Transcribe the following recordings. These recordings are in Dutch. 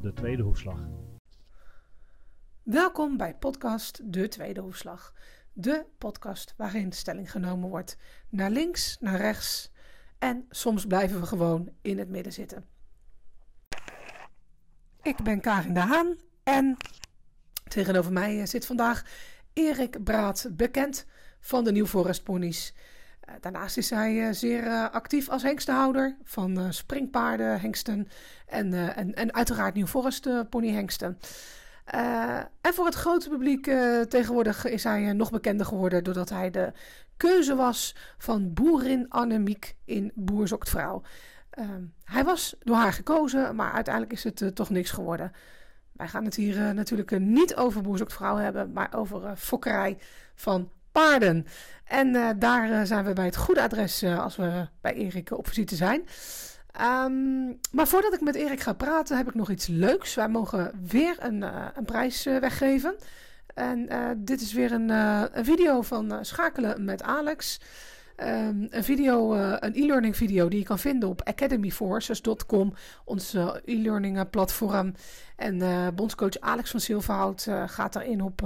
De Tweede Hoefslag. Welkom bij podcast De Tweede Hoefslag. De podcast waarin stelling genomen wordt naar links, naar rechts en soms blijven we gewoon in het midden zitten. Ik ben Karin de Haan en tegenover mij zit vandaag Erik Braat, bekend van de Nieuw Forest Ponies. Eh, daarnaast is hij eh, zeer eh, actief als hengstenhouder van springpaarden, hengsten en, en, en uiteraard Nieuw Forest ponyhengsten. en voor het grote publiek tegenwoordig is hij nog bekender geworden doordat hij de keuze was van boerin Annemiek in Boer zoekt. Ehm, hij was door haar gekozen, maar uiteindelijk is het toch niks geworden. Wij gaan het hier natuurlijk niet over Boer vrouw hebben, maar over fokkerij van paarden. En uh, daar uh, zijn we bij het goede adres uh, als we bij Erik op visite zijn. Um, maar voordat ik met Erik ga praten, heb ik nog iets leuks. Wij mogen weer een, een prijs weggeven. En dit is weer een, een video van Schakelen met Alex. Um, een video, uh, een e-learning video die je kan vinden op academyforces.com, ons e-learning platform. En bondscoach Alex van Silverhout gaat daarin op,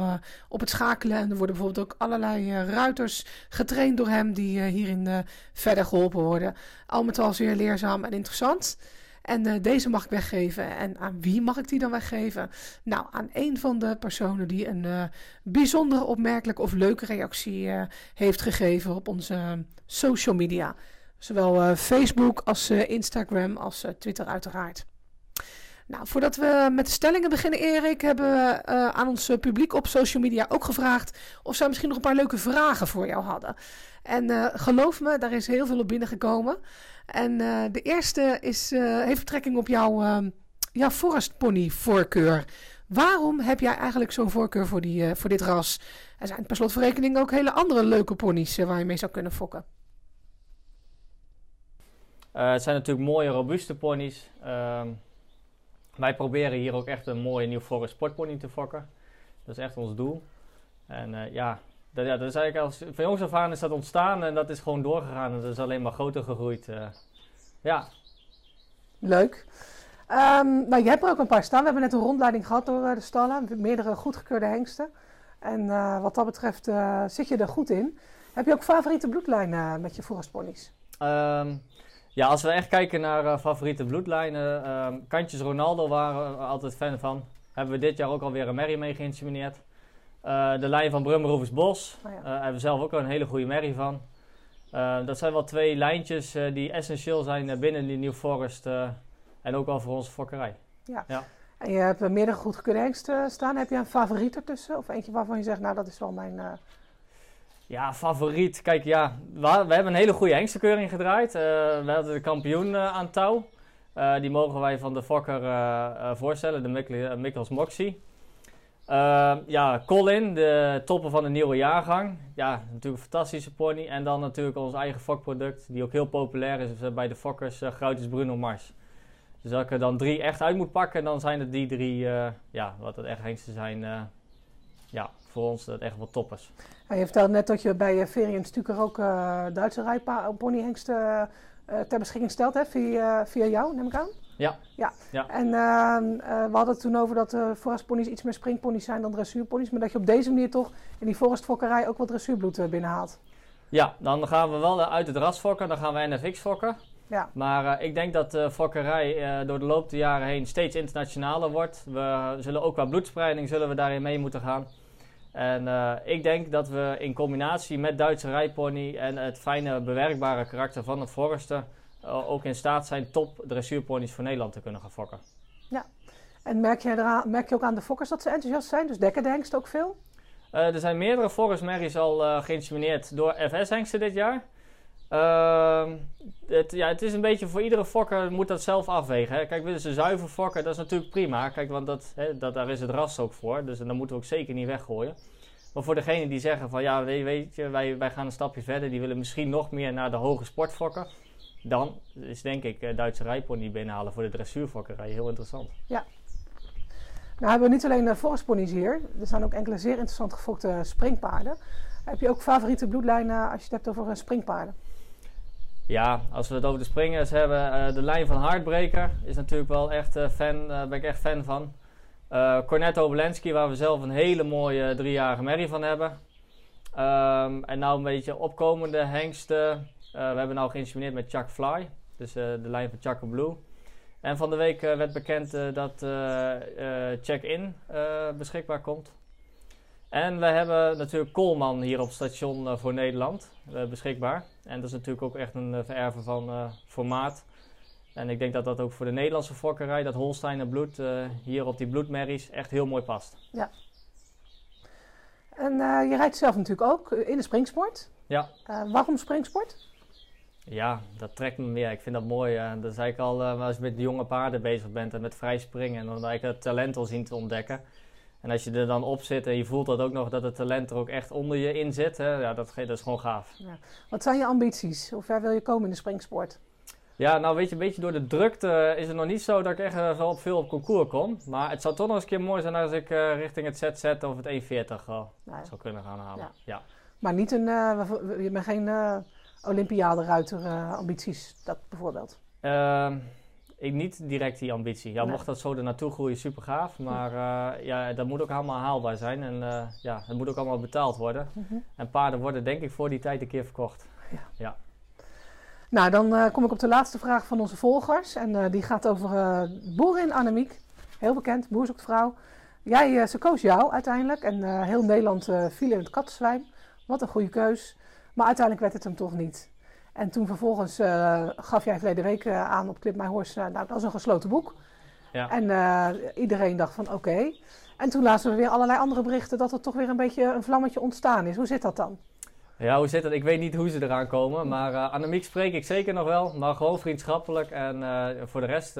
op het schakelen. En er worden bijvoorbeeld ook allerlei ruiters getraind door hem die hierin verder geholpen worden. Al met al zeer leerzaam en interessant. En uh, deze mag ik weggeven. En aan wie mag ik die dan weggeven? Nou, aan een van de personen die een uh, bijzondere, opmerkelijke of leuke reactie uh, heeft gegeven op onze social media. Zowel Facebook als Instagram als Twitter uiteraard. Nou, voordat we met de stellingen beginnen, Erik, hebben we uh, aan ons publiek op social media ook gevraagd of zij misschien nog een paar leuke vragen voor jou hadden. En uh, geloof me, daar is heel veel op binnengekomen. En de eerste is, heeft betrekking op jouw, ehm, jouw forest pony voorkeur. Waarom heb jij eigenlijk zo'n voorkeur voor, die, voor dit ras? Er zijn per slot van rekening ook hele andere leuke ponies waar je mee zou kunnen fokken. het zijn natuurlijk mooie, robuuste ponies. Ehm, wij proberen hier ook echt een mooie nieuw Forest sportpony te fokken. Dat is echt ons doel. En uh, ja, dat, ja, dat is eigenlijk als, van jongs af aan is dat ontstaan en dat is gewoon doorgegaan. En dat is alleen maar groter gegroeid. Uh, ja. Leuk. Um, nou, je hebt er ook een paar staan. We hebben net een rondleiding gehad door uh, de stallen. Meerdere goedgekeurde hengsten. En wat dat betreft zit je er goed in. Heb je ook favoriete bloedlijnen met je forestponies? Um, ja, als we echt kijken naar uh, favoriete bloedlijnen. Uh, Kantjes Ronaldo waren we altijd fan van. Hebben we dit jaar ook alweer een merrie mee geïnsemineerd. Uh, de lijn van Brummerhoevers Bos. Oh ja. Eh, hebben we zelf ook een hele goede merrie van. dat zijn wel twee lijntjes die essentieel zijn binnen die New Forest. en ook wel voor onze fokkerij. Ja. ja. En je hebt meerdere goedgekeurde hengsten staan. Heb je een favoriet ertussen? Of eentje waarvan je zegt, nou dat is wel mijn ja, favoriet. Kijk, ja, we, hebben een hele goede hengstenkeuring gedraaid. Uh, we hadden de kampioen uh, aan touw. Uh, die mogen wij van de Fokker voorstellen, de Mik Mikkels Moxie. ja, Colin, de topper van de nieuwe jaargang. Ja, natuurlijk een fantastische pony. En dan natuurlijk ons eigen fokproduct, die ook heel populair is bij de Fokkers, uh, Bruno Mars. Dus als ik er dan drie echt uit moet pakken, dan zijn het die drie, ja, wat het echt hengsten zijn, ja, voor ons dat echt wel toppers. Ja, je vertelde net dat je bij Verian Stuker ook uh, Duitse rijponyhengsten eh, ter beschikking stelt, hè? Via, via jou, neem ik aan? Ja. ja. ja. En uh, we hadden het toen over dat uh, forestponies iets meer springponies zijn dan dressuurponies, maar dat je op deze manier toch in die forestfokkerij ook wat dressuurbloed binnenhaalt. Ja, dan gaan we wel uit het ras fokken, dan gaan we NFX fokken. Ja. Maar ik denk dat de fokkerij door de loop der jaren heen steeds internationaler wordt. We zullen ook qua bloedspreiding zullen we daarin mee moeten gaan. En uh, ik denk dat we in combinatie met Duitse rijpony en het fijne bewerkbare karakter van de Forester uh, ook in staat zijn top dressuurponies voor Nederland te kunnen gaan fokken. Ja, en merk je, eraan, merk je ook aan de fokkers dat ze enthousiast zijn? Dus dekken de hengsten ook veel? Uh, er zijn meerdere Forest Merries al geïnsemineerd door FS-hengsten dit jaar. Ehm, het, ja, het is een beetje voor iedere fokker moet dat zelf afwegen. Hè. Kijk, willen ze zuiver fokken, dat is natuurlijk prima. Kijk, want dat, hè, dat, daar is het ras ook voor. Dus dan moeten we ook zeker niet weggooien. Maar voor degenen die zeggen van ja, weet je, wij, wij gaan een stapje verder. Die willen misschien nog meer naar de hoge sportfokken. Dan is denk ik uh, Duitse rijpony binnenhalen voor de dressuurfokkerij heel interessant. Ja. Nou hebben we niet alleen de forestponies hier. Er zijn ook enkele zeer interessant gefokte springpaarden. Heb je ook favoriete bloedlijnen als je het hebt over springpaarden? Ja, als we het over de springers hebben, eh, de lijn van Heartbreaker is natuurlijk wel echt eh, fan, daar ben ik echt fan van. Uh, Cornetto Obolensky, waar we zelf een hele mooie driejarige merrie van hebben. Ehm, en nou een beetje opkomende hengsten. we hebben nou geïnspireerd met Chuck Fly, dus de lijn van Chuck Blue. En van de week werd bekend dat Check-in beschikbaar komt. En we hebben natuurlijk Koolman hier op station uh, voor Nederland uh, beschikbaar. En dat is natuurlijk ook echt een uh, vererven van formaat. En ik denk dat dat ook voor de Nederlandse fokkerij, dat Holsteiner bloed, hier op die bloedmerries, echt heel mooi past. Ja. En je rijdt zelf natuurlijk ook in de springsport. Ja. waarom springsport? Ja, dat trekt me meer. Ik vind dat mooi. dat zei ik al, als je met jonge paarden bezig bent en met vrij springen. En dan eigenlijk het talent al zien te ontdekken. En als je er dan op zit en je voelt dat ook nog dat het talent er ook echt onder je in zit, hè, ja, dat, dat is gewoon gaaf. Ja. Wat zijn je ambities? Hoe ver wil je komen in de springsport? Ja, nou weet je, een beetje door de drukte is het nog niet zo dat ik echt uh, wel veel op concours kom. Maar het zou toch nog eens een keer mooi zijn als ik uh, richting het ZZ of het 1.40 uh, nou zou kunnen gaan halen. Ja. Maar niet een, uh, je bent geen Olympiade-ruiter ambities, dat bijvoorbeeld? Ik niet direct die ambitie. Ja, mocht dat zo er naartoe groeien, super gaaf. Maar uh, ja, dat moet ook allemaal haalbaar zijn. En uh, ja, het moet ook allemaal betaald worden. Mhm. En paarden worden denk ik voor die tijd een keer verkocht. Ja. ja. Nou, dan uh, kom ik op de laatste vraag van onze volgers. En die gaat over boerin Annemiek. Heel bekend, boer zoekt vrouw. Jij, ze koos jou uiteindelijk. En heel Nederland viel in het kattenzwijn. Wat een goede keus. Maar uiteindelijk werd het hem toch niet. En toen vervolgens uh, gaf jij verleden week uh, aan op Clip My Horse, uh, nou dat is een gesloten boek. Ja. En iedereen dacht van oké. En toen lazen we weer allerlei andere berichten dat er toch weer een beetje een vlammetje ontstaan is. Hoe zit dat dan? Ja, hoe zit dat? Ik weet niet hoe ze eraan komen. Maar Annemiek spreek ik zeker nog wel. Maar gewoon vriendschappelijk. En voor de rest,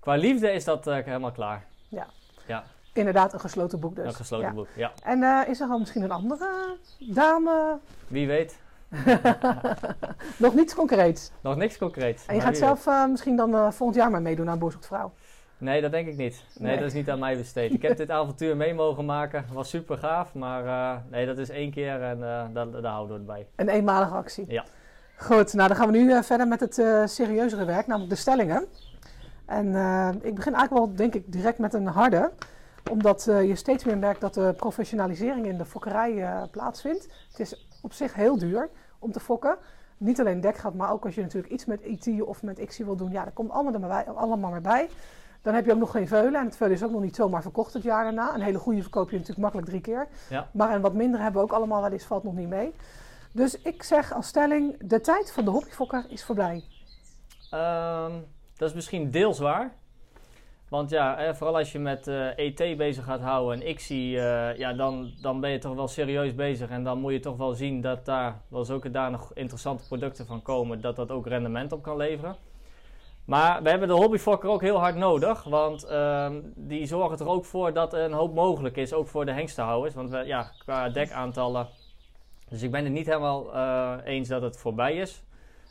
qua liefde is dat helemaal klaar. Ja. ja. Inderdaad, een gesloten boek dus. Een gesloten boek, ja. En is er al misschien een andere dame? Wie weet. Nog niets concreets? Nog niks concreets. En je gaat zelf uh, misschien dan uh, volgend jaar maar meedoen aan Boer Vrouw? Nee, dat denk ik niet. Nee, nee, dat is niet aan mij besteed. ik heb dit avontuur mee mogen maken. was super gaaf. Maar uh, nee, dat is één keer en daar, daar houden we het bij. Een eenmalige actie? Ja. Goed, nou dan gaan we nu verder met het serieuzere werk, namelijk de stellingen. En ik begin eigenlijk wel, denk ik, direct met een harde omdat je steeds meer merkt dat de professionalisering in de fokkerij plaatsvindt. Het is op zich heel duur om te fokken. Niet alleen dekgat, maar ook als je natuurlijk iets met IT of met XI wil doen. Ja, dat komt allemaal, er maar bij, allemaal maar bij. Dan heb je ook nog geen veulen. En het veulen is ook nog niet zomaar verkocht het jaar daarna. Een hele goede verkoop je natuurlijk makkelijk drie keer. Ja. Maar een wat minder hebben we ook allemaal wel eens, valt nog niet mee. Dus ik zeg als stelling, de tijd van de hobbyfokker is voorbij. Um, dat is misschien deels waar. Want ja, vooral als je met ET eh, e bezig gaat houden en ICSI, uh, ja, dan, dan ben je toch wel serieus bezig. En dan moet je toch wel zien dat daar wel zulke daar nog interessante producten van komen, dat dat ook rendement op kan leveren. Maar we hebben de hobbyfokker ook heel hard nodig, want uh, die zorgen er ook voor dat er een hoop mogelijk is, ook voor de hengstenhouders. Want ja, qua dekaantallen. Dus ik ben het niet helemaal eens dat het voorbij is.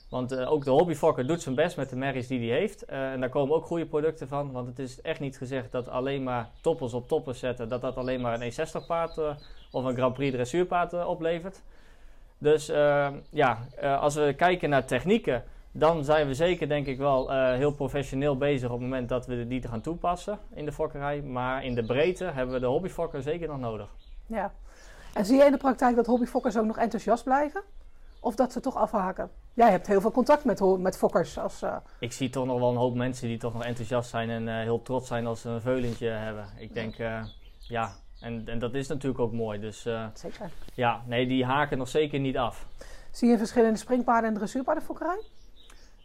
Want uh, ook de hobbyfokker doet zijn best met de merries die hij heeft. Uh, en daar komen ook goede producten van. Want het is echt niet gezegd dat alleen maar toppers op toppers zetten, dat dat alleen maar een E60 paard uh, of een Grand Prix dressuurpaard oplevert. Dus ja, als we kijken naar technieken, dan zijn we zeker denk ik wel heel professioneel bezig op het moment dat we die gaan toepassen in de fokkerij. Maar in de breedte hebben we de hobbyfokker zeker nog nodig. Ja. En zie je in de praktijk dat hobbyfokkers ook nog enthousiast blijven? Of dat ze toch afhaken? Jij hebt heel veel contact met, met fokkers. Als, uh... Ik zie toch nog wel een hoop mensen die toch nog enthousiast zijn en uh, heel trots zijn als ze een veulentje hebben. Ik denk, ja, en, en dat is natuurlijk ook mooi. Dus, zeker. Ja, nee, die haken nog zeker niet af. Zie je verschillende springpaarden en dressuurpaardenfokkerij?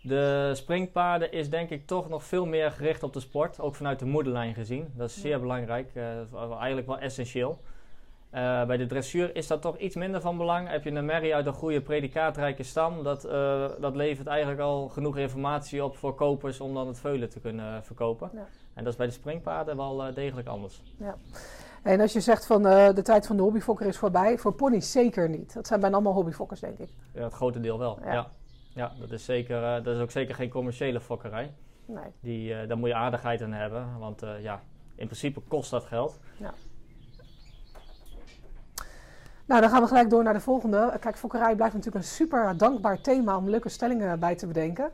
De springpaarden is denk ik toch nog veel meer gericht op de sport, ook vanuit de moederlijn gezien. Dat is zeer belangrijk, eigenlijk wel essentieel. Uh, bij de dressuur is dat toch iets minder van belang. Heb je een merrie uit een goede predicaatrijke stam, dat, uh, dat levert eigenlijk al genoeg informatie op voor kopers om dan het veulen te kunnen verkopen. Ja. En dat is bij de springpaarden wel uh, degelijk anders. Ja. En als je zegt van de tijd van de hobbyfokker is voorbij, voor ponies zeker niet. Dat zijn bijna allemaal hobbyfokkers, denk ik. Ja, het grote deel wel. Ja, ja. dat, is zeker, dat is ook zeker geen commerciële fokkerij. Nee. Die, daar moet je aardigheid aan hebben, want ja, in principe kost dat geld. Ja. Nou, dan gaan we gelijk door naar de volgende. Kijk, fokkerij blijft natuurlijk een super dankbaar thema om leuke stellingen bij te bedenken.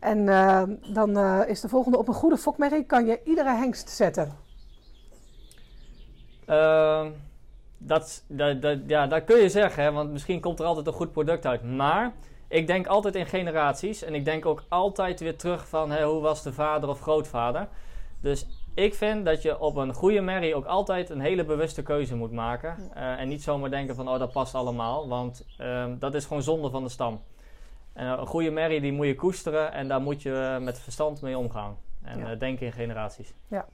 En uh, dan uh, is de volgende: op een goede fokmerrie kan je iedere hengst zetten. Uh, dat, dat, ja, dat kun je zeggen, want misschien komt er altijd een goed product uit. Maar ik denk altijd in generaties en ik denk ook altijd weer terug van hoe was de vader of grootvader. Dus ik vind dat je op een goede merrie ook altijd een hele bewuste keuze moet maken. Uh, en niet zomaar denken van, oh dat past allemaal. Want uh, dat is gewoon zonde van de stam. En een goede merrie die moet je koesteren en daar moet je met verstand mee omgaan. En ja. denken in generaties. Ja.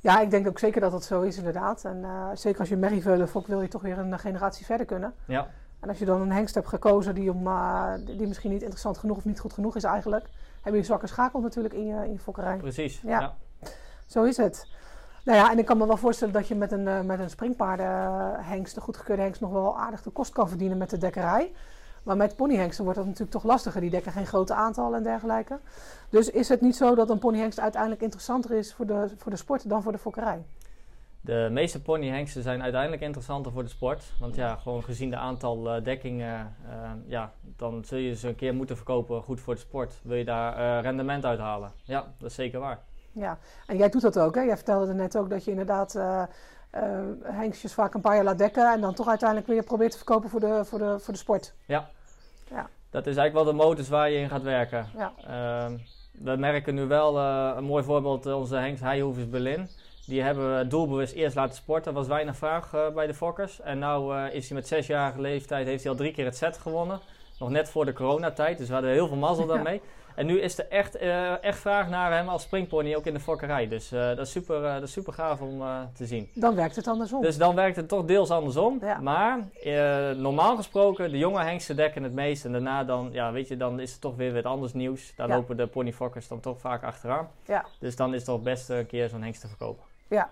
Ja, ik denk ook zeker dat dat zo is inderdaad. En uh, zeker als je merrieveulen fok wil je toch weer een generatie verder kunnen. Ja. En als je dan een hengst hebt gekozen die, om, uh, die misschien niet interessant genoeg of niet goed genoeg is eigenlijk, heb je een zwakke schakel natuurlijk in je, in je fokkerij. Precies. Ja. ja. Zo is het. Nou ja, en ik kan me wel voorstellen dat je met een, uh, met een springpaardenhengst, een goedgekeurde hengst, nog wel aardig de kost kan verdienen met de dekkerij. Maar met ponyhengsten wordt dat natuurlijk toch lastiger. Die dekken geen grote aantallen en dergelijke. Dus is het niet zo dat een ponyhengst uiteindelijk interessanter is voor de, voor de sport dan voor de fokkerij? De meeste ponyhengsten zijn uiteindelijk interessanter voor de sport. Want ja, gewoon gezien de aantal uh, dekkingen, uh, ja, dan zul je ze een keer moeten verkopen goed voor de sport. Wil je daar uh, rendement uit halen? Ja, dat is zeker waar. Ja, en jij doet dat ook hè? Jij vertelde net ook dat je inderdaad hengstjes vaak een paar jaar laat dekken en dan toch uiteindelijk weer probeert te verkopen voor de, voor de, voor de sport. Ja. ja. Dat is eigenlijk wel de modus waar je in gaat werken. Ja. Ehm, we merken nu wel een mooi voorbeeld, onze hengst Heijhoevers Berlin. Die hebben we doelbewust eerst laten sporten. Er was weinig vraag uh, bij de fokkers. En nu uh, is hij met zesjarige leeftijd heeft hij al drie keer het set gewonnen. Nog net voor de coronatijd. Dus we hadden heel veel mazzel daarmee. En nu is er echt, uh, echt vraag naar hem als springpony ook in de fokkerij. Dus dat, is super, dat is super gaaf om te zien. Dan werkt het andersom. Dus dan werkt het toch deels andersom. Ja. Maar normaal gesproken, de jonge hengsten dekken het meest. En daarna dan, ja, weet je, dan is het toch weer wat anders nieuws. Daar Ja. lopen de ponyfokkers dan toch vaak achteraan. Ja. Dus dan is het toch best een keer zo'n hengst te verkopen. Ja.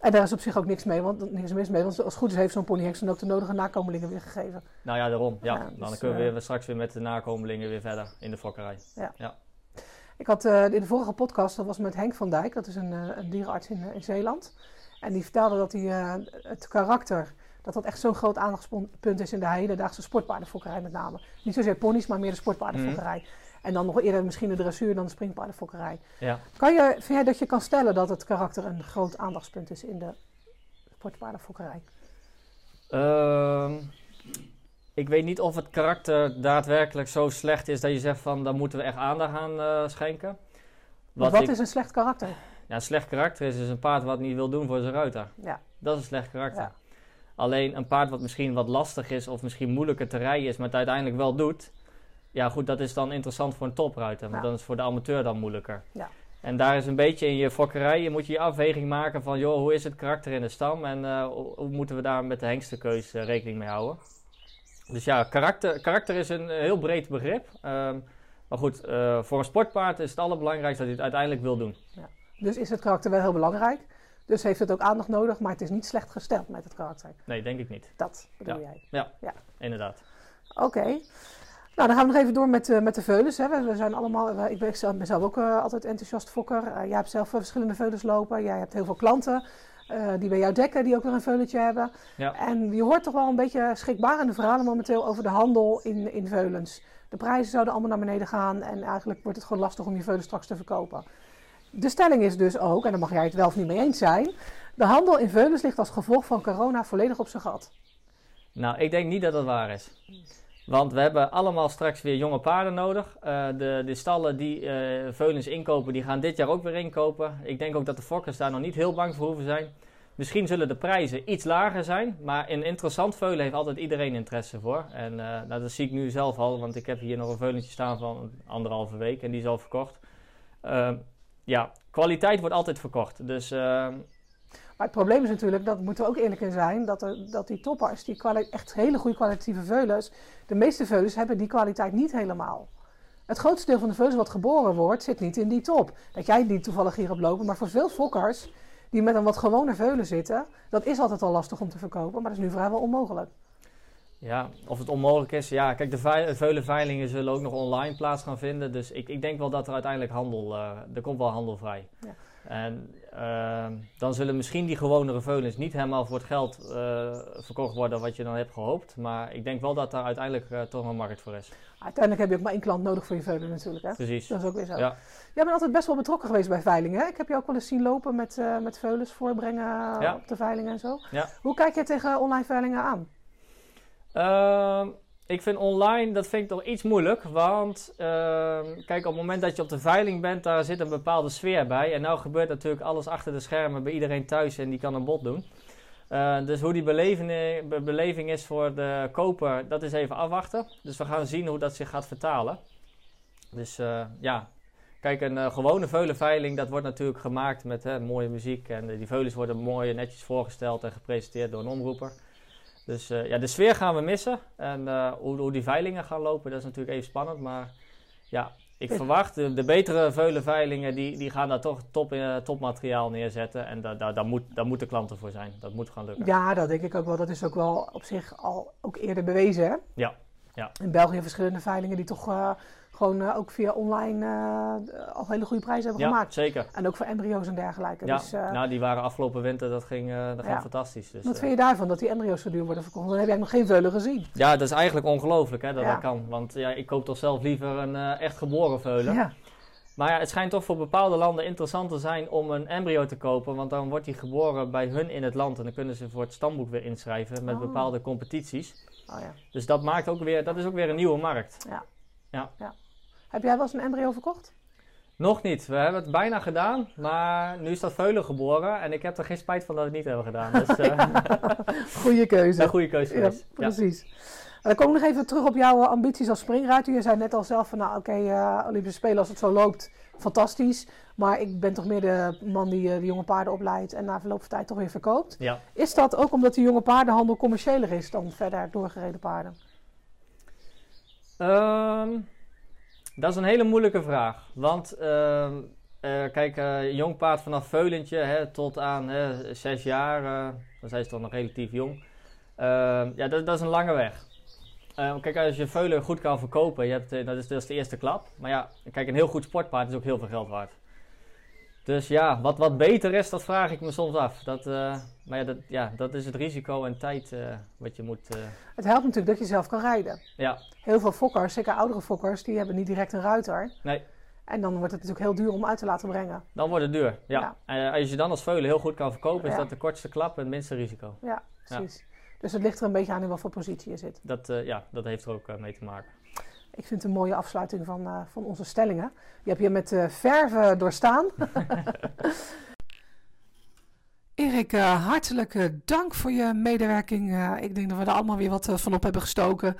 En daar is op zich ook niks mee, want niks mis mee. Want als het goed is heeft zo'n ponyhengst dan ook de nodige nakomelingen weer gegeven. Nou ja, daarom. Ja, Ja, dan dus, kunnen we eh, weer, straks weer met de nakomelingen weer verder in de fokkerij. Ik had eh, in de vorige podcast, dat was met Henk van Dijk, dat is een, eh, een dierenarts in, in Zeeland. En die vertelde dat hij het karakter, dat dat echt zo'n groot aandachtspunt is in de hedendaagse sportpaardenfokkerij met name. Niet zozeer ponies, maar meer de sportpaardenfokkerij. En dan nog eerder misschien de dressuur dan de springpaardenfokkerij. Ja. Kan je, vind jij dat je kan stellen dat het karakter een groot aandachtspunt is in de sportpaardenfokkerij? Ehm, ik weet niet of het karakter daadwerkelijk zo slecht is dat je zegt van daar moeten we echt aandacht aan eh, schenken. Wat, wat ik- is een slecht karakter? Ja, een slecht karakter is dus een paard wat niet wil doen voor zijn ruiter. Ja. Dat is een slecht karakter. Ja. Alleen een paard wat misschien wat lastig is of misschien moeilijker te rijden is, maar het uiteindelijk wel doet. Ja, goed, dat is dan interessant voor een topruiter, maar Ja. dan is het voor de amateur dan moeilijker. Ja. En daar is een beetje in je fokkerij, je moet je afweging maken van, joh, hoe is het karakter in de stam en eh, hoe, moeten we daar met de hengstenkeus eh, rekening mee houden. Dus ja, karakter, karakter is een eh, heel breed begrip. Ehm, maar goed, voor een sportpaard is het allerbelangrijkste dat hij het uiteindelijk wil doen. Dus is het karakter wel heel belangrijk. Dus heeft het ook aandacht nodig, maar het is niet slecht gesteld met het karakter. Nee, denk ik niet. Dat bedoel jij. Inderdaad. Oké. Nou, dan gaan we nog even door met, eh, met de veulens. Hè. We, we zijn allemaal, we- ik ben zelf, ben zelf ook eh, altijd enthousiast fokker. Eh, jij hebt zelf eh, verschillende veulens lopen. Jij hebt heel veel klanten eh, die bij jou dekken, die ook weer een veulentje hebben. Ja. En je hoort toch wel een beetje schrikbarende verhalen momenteel over de handel in, in veulens. De prijzen zouden allemaal naar beneden gaan en eigenlijk wordt het gewoon lastig om je veulen straks te verkopen. De stelling is dus ook, en daar mag jij het wel of niet mee eens zijn, de handel in veulens ligt als gevolg van corona volledig op zijn gat. Nou, ik denk niet dat dat waar is. Want we hebben allemaal straks weer jonge paarden nodig. Eh, de, stallen die eh veulens inkopen, die gaan dit jaar ook weer inkopen. Ik denk ook dat de fokkers daar nog niet heel bang voor hoeven zijn. Misschien zullen de prijzen iets lager zijn, maar in interessant veulen heeft altijd iedereen interesse voor. En eh, nou, dat zie ik nu zelf al, want ik heb hier nog een veulentje staan van anderhalve week en die is al verkocht. Ja, kwaliteit wordt altijd verkocht. Dus Maar het probleem is natuurlijk, dat moeten we ook eerlijk in zijn, dat, er, dat die toppers, die echt hele goede kwalitatieve veulens, de meeste veulens hebben die kwaliteit niet helemaal. Het grootste deel van de veulens wat geboren wordt, zit niet in die top. Dat jij die toevallig hier hebt lopen, maar voor veel fokkers die met een wat gewone veulen zitten, dat is altijd al lastig om te verkopen, maar dat is nu vrijwel onmogelijk. Ja, of het onmogelijk is. Ja, kijk, de vei- veulenveilingen zullen ook nog online plaats gaan vinden. Dus ik, ik denk wel dat er uiteindelijk handel, eh, er komt wel handel vrij. En ehm, dan zullen misschien die gewonere veulens niet helemaal voor het geld eh, verkocht worden wat je dan hebt gehoopt. Maar ik denk wel dat daar uiteindelijk eh, toch een markt voor is. Uiteindelijk heb je ook maar één klant nodig voor je veulen natuurlijk. Hè? Precies. Dat is ook weer zo. Ja. Jij bent altijd best wel betrokken geweest bij veilingen. Hè? Ik heb je ook wel eens zien lopen met, eh, met veulens voorbrengen Ja. op de veilingen en zo. Ja. Hoe kijk jij tegen online veilingen aan? Ik vind online, dat vind ik toch iets moeilijk. Want ehm, kijk, op het moment dat je op de veiling bent, daar zit een bepaalde sfeer bij. En nou gebeurt natuurlijk alles achter de schermen bij iedereen thuis en die kan een bod doen. Eh, dus hoe die beleving, be- beleving is voor de koper, dat is even afwachten. Dus we gaan zien hoe dat zich gaat vertalen. Dus eh, ja, kijk, een eh, gewone veulenveiling, dat wordt natuurlijk gemaakt met hè, mooie muziek. En die veulens worden mooi netjes voorgesteld en gepresenteerd door een omroeper. Dus eh, ja, de sfeer gaan we missen. En eh, hoe, hoe die veilingen gaan lopen, dat is natuurlijk even spannend. Maar ja, ik verwacht de, de betere veulenveilingen, die, die gaan daar toch top, eh, topmateriaal neerzetten. En daar daar moet, daar moeten klanten voor zijn. Dat moet gaan lukken. Ja, dat denk ik ook wel. Dat is ook wel op zich al ook eerder bewezen. Hè? Ja, ja. In België verschillende veilingen die toch eh, gewoon eh, ook via online eh, al hele goede prijzen hebben Ja, gemaakt. zeker. En ook voor embryo's en dergelijke. Ja, Dus, nou, die waren afgelopen winter, dat ging, dat ging fantastisch. Dus, wat vind je daarvan dat die embryo's zo duur worden verkocht? Dan heb jij nog geen veulen gezien. ja, dat is eigenlijk ongelooflijk hè, dat dat kan. Want ja, ik koop toch zelf liever een echt geboren veulen. Ja. Maar ja, het schijnt toch voor bepaalde landen interessant te zijn om een embryo te kopen. Want dan wordt die geboren bij hun in het land. En dan kunnen ze voor het stamboek weer inschrijven met Oh. bepaalde competities. Oh, ja. Dus dat, maakt ook weer, dat is ook weer een nieuwe markt. Heb jij wel eens een embryo verkocht? Nog niet. We hebben het bijna gedaan. Maar nu is dat veulen geboren. En ik heb er geen spijt van dat we het niet hebben gedaan. Dus eh Goeie keuze. een goede keuze Ja. Ja. Dan kom ik nog even terug op jouw ambities als springruiter. Je zei net al zelf van, nou oké, eh, Olympische Spelen als het zo loopt, fantastisch. Maar ik ben toch meer de man die eh, de jonge paarden opleidt en na verloop van tijd toch weer verkoopt. Ja. Is dat ook omdat de jonge paardenhandel commerciëler is dan verder doorgereden paarden? Ehm, dat is een hele moeilijke vraag. Want ehm, eh, kijk, jong paard vanaf veulentje hè, tot aan hè, zes jaar, dan zijn ze toch nog relatief jong. Ehm, ja, dat, dat is een lange weg. Ehm, kijk, als je veulen goed kan verkopen, je hebt, eh, dat, is, de eerste klap. Maar ja, kijk, een heel goed sportpaard is ook heel veel geld waard. Dus ja, wat, wat beter is, dat vraag ik me soms af. Dat, eh, maar ja dat, ja, dat is het risico en tijd eh, wat je moet... Het helpt natuurlijk dat je zelf kan rijden. ja, Heel veel fokkers, zeker oudere fokkers, die hebben niet direct een ruiter. nee. En dan wordt het natuurlijk heel duur om uit te laten brengen. Dan wordt het duur, ja. Ja. En als je dan als veulen heel goed kan verkopen, is Ja. dat de kortste klap en het minste risico. Ja, precies. Dus het ligt er een beetje aan in wat voor positie je zit. Dat, eh, ja, dat heeft er ook eh, mee te maken. Ik vind het een mooie afsluiting van, eh, van onze stellingen. Je hebt je met eh, verven doorstaan. Erik, eh, hartelijk dank voor je medewerking. Eh, ik denk dat we er allemaal weer wat van op hebben gestoken.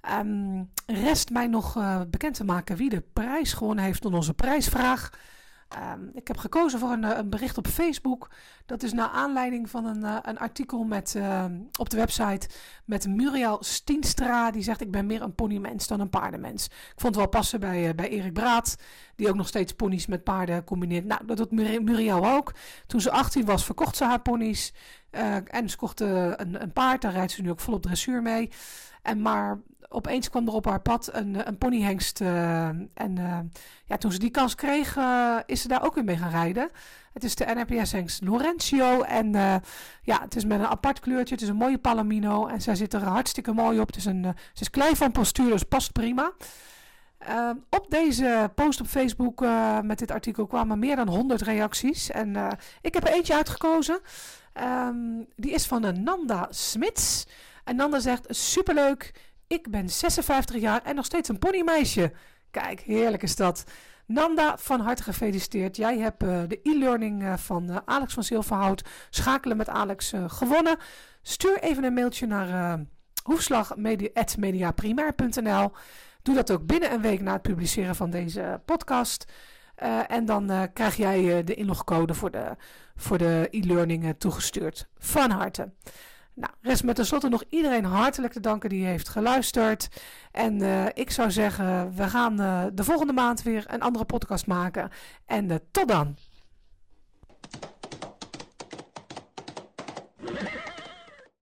Ehm, rest mij nog eh, bekend te maken wie de prijs gewonnen heeft door onze prijsvraag. Ehm, ik heb gekozen voor een, eh, een bericht op Facebook. Dat is naar aanleiding van een, eh, een artikel met, ehm, op de website met Muriel Stienstra. Die zegt: Ik ben meer een ponymens dan een paardenmens. Ik vond het wel passen bij, eh, bij Erik Braat, die ook nog steeds ponies met paarden combineert. Nou, dat doet Muri- Muriel ook. Toen ze 18 was, verkocht ze haar ponies. Eh, en ze kocht eh, een, een paard, daar rijdt ze nu ook volop dressuur mee. En maar opeens kwam er op haar pad een, een ponyhengst. eh, en eh, ja, toen ze die kans kreeg, is ze daar ook weer mee gaan rijden. Het is de NRPS-hengst Laurencio. En ja, het is met een apart kleurtje. Het is een mooie Palomino. En zij zit er hartstikke mooi op. Het is een, ze is klein van postuur, dus past prima. Op deze post op Facebook met dit artikel kwamen meer dan 100 reacties. En ik heb er eentje uitgekozen. Ehm, die is van een Nanda Smits. En Nanda zegt: Superleuk, ik ben 56 jaar en nog steeds een ponymeisje. Kijk, heerlijk is dat. Nanda, van harte gefeliciteerd. Jij hebt eh, de e-learning eh, van eh, Alex van Zilverhout, Schakelen met Alex, eh, gewonnen. Stuur even een mailtje naar hoefslag.mediaprimair.nl. Doe dat ook binnen een week na het publiceren van deze podcast. Uh, en dan uh, krijg jij uh, de inlogcode voor de, voor de e-learning toegestuurd. Van harte. Nou, rest me tenslotte nog iedereen hartelijk te danken die heeft geluisterd. En ik zou zeggen, we gaan de volgende maand weer een andere podcast maken. En tot dan.